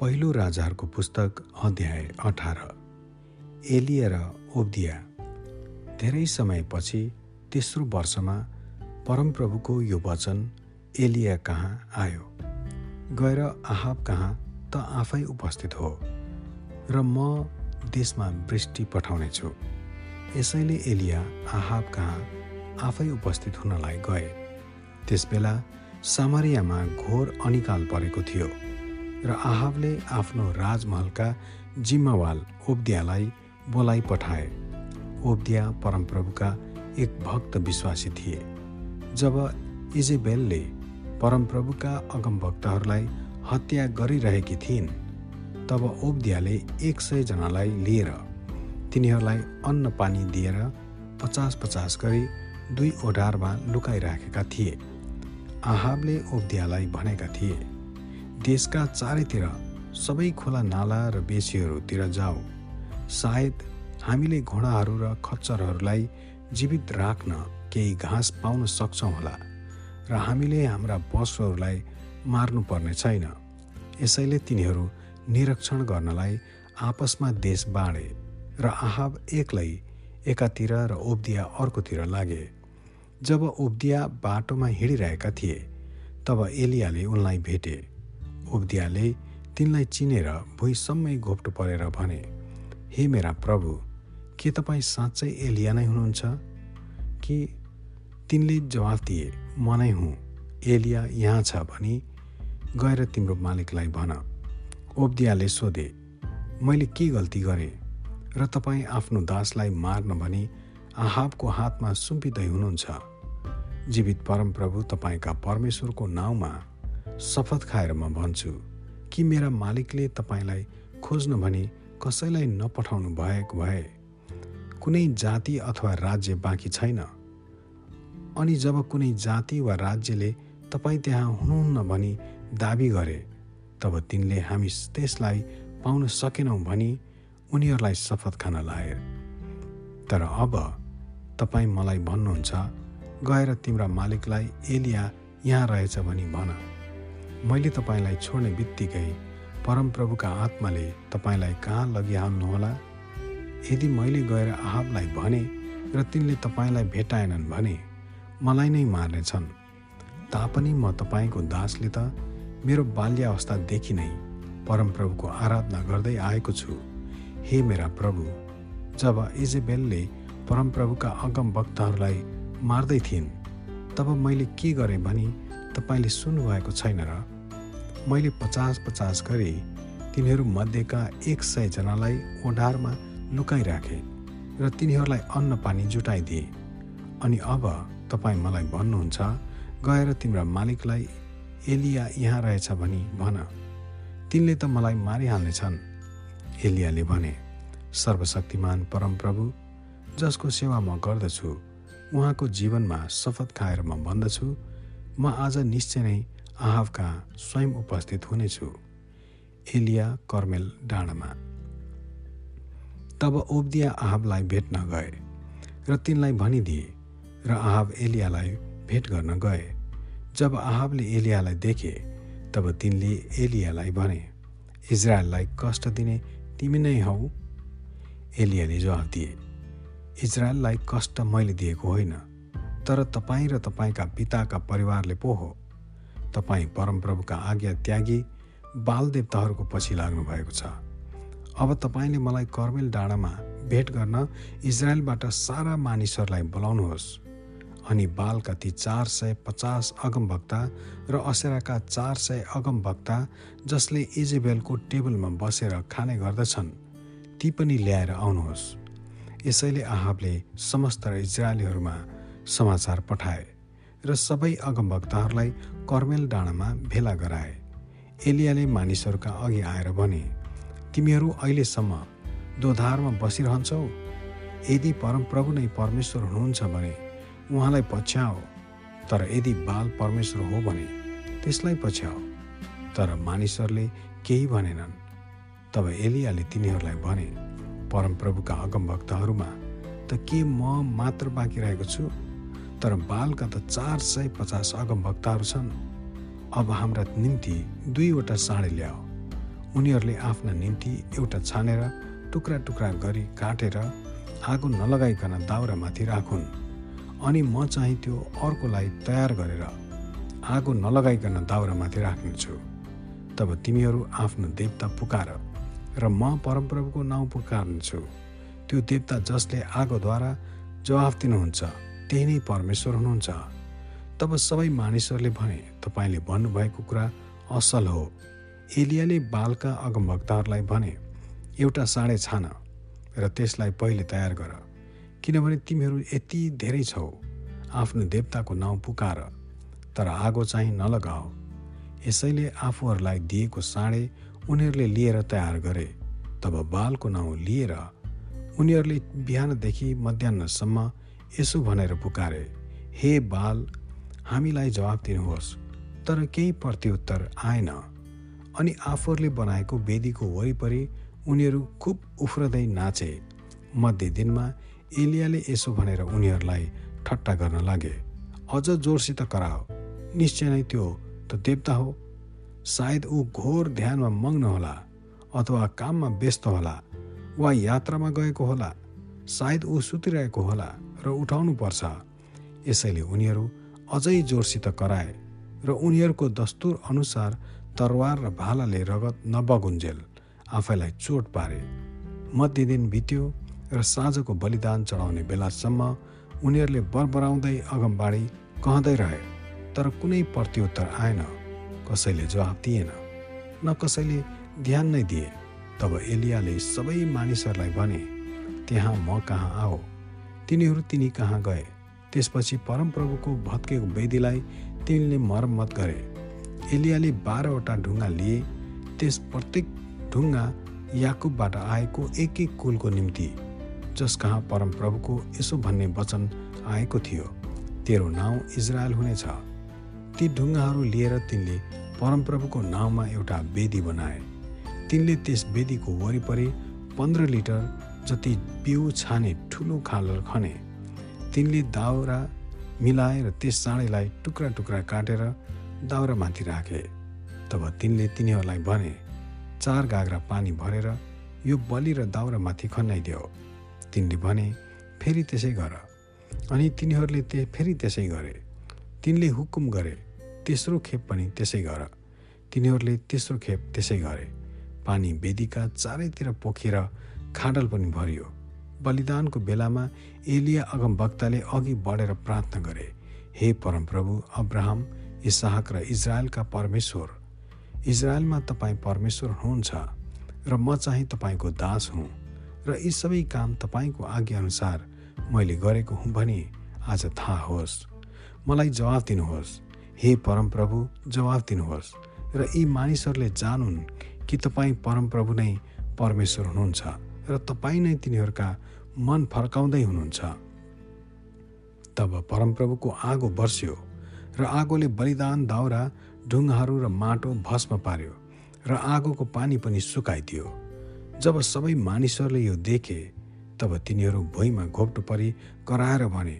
पहिलो राजाहरूको पुस्तक अध्याय अठार एलिया र ओब्दिया। धेरै समयपछि तेस्रो वर्षमा परमप्रभुको यो वचन एलिया कहाँ आयो? गएर आहाब कहाँ त आफै उपस्थित हो र म देशमा वृष्टि पठाउने छु यसैले एलिया आहाब कहाँ आफै उपस्थित हुनलाई गए। त्यसबेला सामरियामा घोर अनिकाल परेको थियो। र आहाबले आफ्नो राजमहलका जिम्मावाल ओब्दियालाई बोलाइ पठाए। ओब्दिया परमप्रभुका एक भक्त विश्वासी थिए। जब इजेबेलले परमप्रभुका अगमभक्तहरूलाई हत्या गरिरहेकी थिइन् तब ओब्दियाले एक सयजनालाई लिएर तिनीहरूलाई अन्न पानी दिएर पचास पचास गरी दुई ओढारमा लुकाइराखेका थिए। आहाबले ओब्दियालाई भनेका थिए देशका चारैतिर सबै खोला नाला र बेसीहरूतिर जाऊ सायद हामीले घोडाहरू र खच्चरहरूलाई जीवित राख्न केही घाँस पाउन सक्छौँ होला र हामीले हाम्रा पशुहरूलाई मार्नुपर्ने छैन। यसैले तिनीहरू निरीक्षण गर्नलाई आपसमा देश बाँडे र आहाब एक्लै एकातिर र ओब्दिया अर्कोतिर लागे। जब ओब्दिया बाटोमा हिँडिरहेका थिए तब एलियाले उनलाई भेटे। उब्दियाले तिनलाई चिनेर भुइँसम्मै घोप्टो परेर भने हे मेरा प्रभु के तपाईँ साँच्चै एलिया नै हुनुहुन्छ? कि तिनले जवाफ दिए म नै हुँ एलिया यहाँ छ भनी गएर तिम्रो मालिकलाई भन। ओब्दियाले सोधे मैले के गल्ती गरेँ? र तपाईँ आफ्नो दासलाई मार्न भनी आहाबको हातमा सुम्पिँदै हुनुहुन्छ। जीवित परमप्रभु तपाईँका परमेश्वरको नाउँमा शपथ खाएर म भन्छु कि मेरा मालिकले तपाईँलाई खोज्न भनी कसैलाई नपठाउनु भएको भए। कुनै जाति अथवा राज्य बाँकी छैन। अनि जब कुनै जाति वा राज्यले तपाईँ त्यहाँ हुनुहुन्न भनी दाबी गरे तब तिनले हामी त्यसलाई पाउन सकेनौँ भनी उनीहरूलाई शपथ खान लाए। तर अब तपाईँ मलाई भन्नुहुन्छ गएर तिम्रा मालिकलाई एलिया यहाँ रहेछ भनी भन। मैले तपाईँलाई छोड्ने बित्तिकै परमप्रभुका आत्माले तपाईँलाई कहाँ लगिहाल्नुहोला? यदि मैले गएर आहाबलाई भने र तिनले तपाईँलाई भेटाएनन् भने मलाई नै मार्नेछन्। तापनि म तपाईँको दासले त मेरो बाल्यावस्थादेखि नै परमप्रभुको आराधना गर्दै आएको छु। हे मेरा प्रभु जब इजेबेलले परमप्रभुका अगम भक्तहरूलाई मार्दै थिइन् तब मैले के गरेँ भनी तपाईँले सुन्नुभएको छैन र मैले पचास पचास गरी तिनीहरू मध्येका एक सयजनालाई ओढारमा लुकाइराखेँ र तिनीहरूलाई अन्न पानी जुटाइदिए। अनि अब तपाईँ मलाई भन्नुहुन्छ गएर तिम्रा मालिकलाई एलिया यहाँ रहेछ भनी भन। तिनले त मलाई मारिहाल्नेछन्। एलियाले भने सर्वशक्तिमान परमप्रभु जसको सेवा म गर्दछु उहाँको जीवनमा शपथ खाएर म भन्दछु म आज निश्चय नै आहावका स्वयं उपस्थित हुनेछु। एलिया कर्मेल डाँडामा। तब ओब्दिया आहाबलाई भेट्न गए र तिनलाई भनिदिए र आहाब एलियालाई भेट गर्न गए। जब आहाबले एलियालाई देखे तब तिनले एलियालाई भने इजरायललाई कष्ट दिने तिमी नै हौ? एलियाले जवाफ दिए इजरायललाई कष्ट मैले दिएको होइन। तर तपाईँ र तपाईँका पिताका परिवारले पो हो। तपाईँ परमप्रभुका आज्ञा त्यागी बाल देवताहरूको पछि लाग्नु भएको छ। अब तपाईँले मलाई कर्मेल डाँडामा भेट गर्न इजरायलबाट सारा मानिसहरूलाई बोलाउनुहोस्। अनि बालका ती चार सय पचास अगमभक्ता र असेराका चार सय अगमभक्ता जसले इजेबेलको टेबलमा बसेर खाने गर्दछन् ती पनि ल्याएर आउनुहोस्। यसैले आहाबले समस्त इजरायलीहरूमा समाचार पठाए र सबै अगमभक्तहरूलाई कर्मेल डाँडामा भेला गराए। एलियाले मानिसहरूका अघि आएर भने तिमीहरू अहिलेसम्म दोधारमा बसिरहन्छौ? यदि परमप्रभु नै परमेश्वर हुनुहुन्छ भने उहाँलाई पछ्याओ। तर यदि बाल परमेश्वर हो भने त्यसलाई पछ्याओ। तर मानिसहरूले केही भनेनन्। तब एलियाले तिनीहरूलाई भने परमप्रभुका अगमभक्तहरूमा त के म मात्र बाँकी रहेको छु? तर बालका त चार सय पचास अगम भक्तहरू छन्। अब हाम्रा निम्ति दुईवटा साडी ल्याऊ उनीहरूले आफ्ना निम्ति एउटा छानेर टुक्रा टुक्रा गरी काटेर आगो नलगाइकन दाउरामाथि राखुन्। अनि म चाहिँ त्यो अर्कोलाई तयार गरेर आगो नलगाइकन दाउरामाथि राख्नेछु। तब तिमीहरू आफ्नो देवता पुकार र म परमप्रभुको नाउँ पुकार्नेछु। त्यो देवता जसले आगोद्वारा जवाफ दिनुहुन्छ। त्यही नै परमेश्वर हुनुहुन्छ। तब सबै मानिसहरूले भने तपाईँले भन्नुभएको कुरा असल हो। एलियाले बालका अगमभक्तहरूलाई भने एउटा साँडे छान र त्यसलाई पहिले तयार गर किनभने तिमीहरू यति धेरै छौ। आफ्नो देवताको नाउँ पुकार तर आगो चाहिँ नलगाओ यसैले आफूहरूलाई दिएको साँडे उनीहरूले लिएर तयार गरे। तब बालको नाउँ लिएर उनीहरूले बिहानदेखि मध्याहसम्म यसो भनेर पुकारे हे बाल हामीलाई जवाब दिनुहोस् तर केही प्रत्युत्तर आएन अनि आफूहरूले बनाएको वेदीको वरिपरि उनीहरू खुब उफ्रदै नाचे। मध्य दिनमा एलियाले यसो भनेर उनीहरूलाई ठट्टा गर्न लागे अझ जोरसित कराओ निश्चय नै त्यो त देवता हो। सायद ऊ घोर ध्यानमा मग्न होला अथवा काममा व्यस्त होला वा यात्रामा गएको होला। सायद ऊ सुतिरहेको होला र उठाउनु पर्छ यसैले उनीहरू अझै जोरसित कराए र उनीहरूको दस्तुर अनुसार तरवार र भालाले रगत नबगुन्जेल आफैलाई चोट पारे। मध्य दिन बित्यो र साँझको बलिदान चढाउने बेलासम्म उनीहरूले बरबराउँदै अगमबाडी कहँदै रहे तर कुनै प्रत्युत्तर आएन कसैले जवाब दिएन न कसैले ध्यान नै दिए। तब एलियाले सबै मानिसहरूलाई भने त्यहाँ म कहाँ आओ तिनीहरू तिनी कहाँ गए? त्यसपछि परमप्रभुको भत्केको वेदीलाई तिनले मर्मत गरे। एलियाले बाह्रवटा ढुङ्गा लिए। त्यस प्रत्येक ढुङ्गा याकुबबाट आएको एक एक कुलको निम्ति जस कहाँ परमप्रभुको यसो भन्ने वचन आएको थियो तेरो नाउँ इजरायल हुनेछ। ती ढुङ्गाहरू लिएर तिनले परमप्रभुको नाउँमा एउटा वेदी बनाए। तिनले त्यस वेदीको वरिपरि पन्ध्र लिटर जति बिउ छाने ठुलो खाल खने तिनले दाउरा मिलाएर त्यस चाँडैलाई टुक्रा टुक्रा काटेर दाउरामाथि राखे। तब तिनले तिनीहरूलाई भने चार गाग्रा पानी भरेर यो बलि र दाउरामाथि खन्याइदियो तिनले भने फेरि त्यसै गर। अनि तिनीहरूले ते फेरि त्यसै गरे। तिनले हुकुम गरे तेस्रो खेप पनि त्यसै गर। तिनीहरूले तेस्रो खेप त्यसै गरे। पानी वेदीका चारैतिर पोखेर खाडल पनि भरियो। बलिदानको बेलामा एलिया अगमभक्तले अघि बढेर प्रार्थना गरे हे परमप्रभु अब्राहम इसाहक र इजरायलका परमेश्वर इजरायलमा तपाईँ परमेश्वर हुनुहुन्छ र म चाहिँ तपाईँको दास हुँ र यी सबै काम तपाईँको आज्ञाअनुसार मैले गरेको हुँ भने आज थाहा होस्। मलाई जवाफ दिनुहोस्। हे परमप्रभु जवाफ दिनुहोस् र यी मानिसहरूले जानुन् कि तपाईँ परमप्रभु नै परमेश्वर हुनुहुन्छ। र तपाईँ नै तिनीहरूका मन फर्काउँदै हुनुहुन्छ। तब परमप्रभुको आगो बर्स्यो र आगोले बलिदान दाउरा ढुङ्गाहरू र माटो भस्म पार्यो र आगोको पानी पनि सुकाइदियो। जब सबै मानिसहरूले यो देखे तब तिनीहरू भुइँमा घोप्टो परि कराएर भने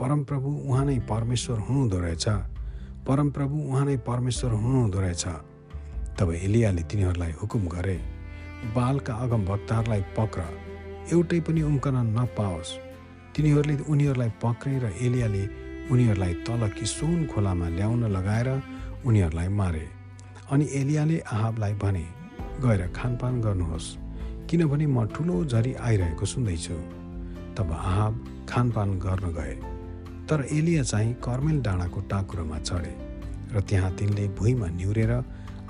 परमप्रभु उहाँ नै परमेश्वर हुनुहुँदो रहेछ। परमप्रभु उहाँ नै परमेश्वर हुनुहुँदो रहेछ। तब एलियाले तिनीहरूलाई हुकुम गरे। बालका अगम भक्तहरूलाई पक्र एउटै पनि उम्कन नपाओस्। तिनीहरूले उनीहरूलाई पक्रे र एलियाले उनीहरूलाई तल किसोन खोलामा ल्याउन लगाएर उनीहरूलाई मारे। अनि एलियाले आहाबलाई भने गएर खानपान गर्नुहोस् किनभने म ठुलो झरी आइरहेको सुन्दैछु। तब आहाब खानपान गर्न गए। तर एलिया चाहिँ कर्मेल डाँडाको टाकुरोमा चढे र त्यहाँ तिनले भुइँमा निहुरेर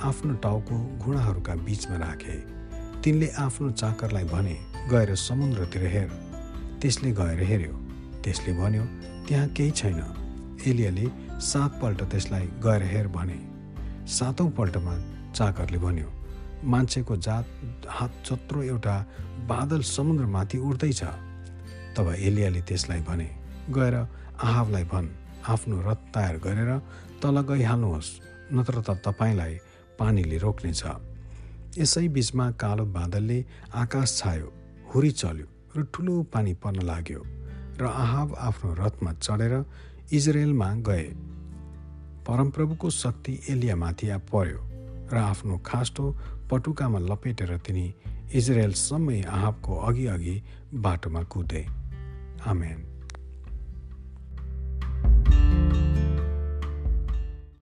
आफ्नो टाउको घुँडाहरूका बिचमा राखे। तिनले आफ्नो चाकरलाई भने गएर समुद्रतिर हेर। त्यसले गएर हेऱ्यो। त्यसले भन्यो त्यहाँ केही छैन। एलियाले सातपल्ट त्यसलाई गएर हेर भने। सातौँ पल्टमा चाकरले भन्यो मान्छेको जात हात जत्रो एउटा बादल समुद्रमाथि उड्दैछ। तब एलियाले त्यसलाई भने गएर आहाबलाई भन् आफ्नो रथ तयार गरेर तल गइहाल्नुहोस् नत्र त तपाईँलाई पानीले रोक्नेछ। यसै बिचमा कालो बादलले आकाश छायो हुरी चल्यो र ठुलो पानी पर्न लाग्यो र आहाब आफ्नो रथमा चढेर इजरायलमा गए। परमप्रभुको शक्ति एलियामाथि पर्यो र आफ्नो खास्टो पटुकामा लपेटेर तिनी इजरायलसम्मै आहाबको अघि अघि बाटोमा कुदे। आमेन।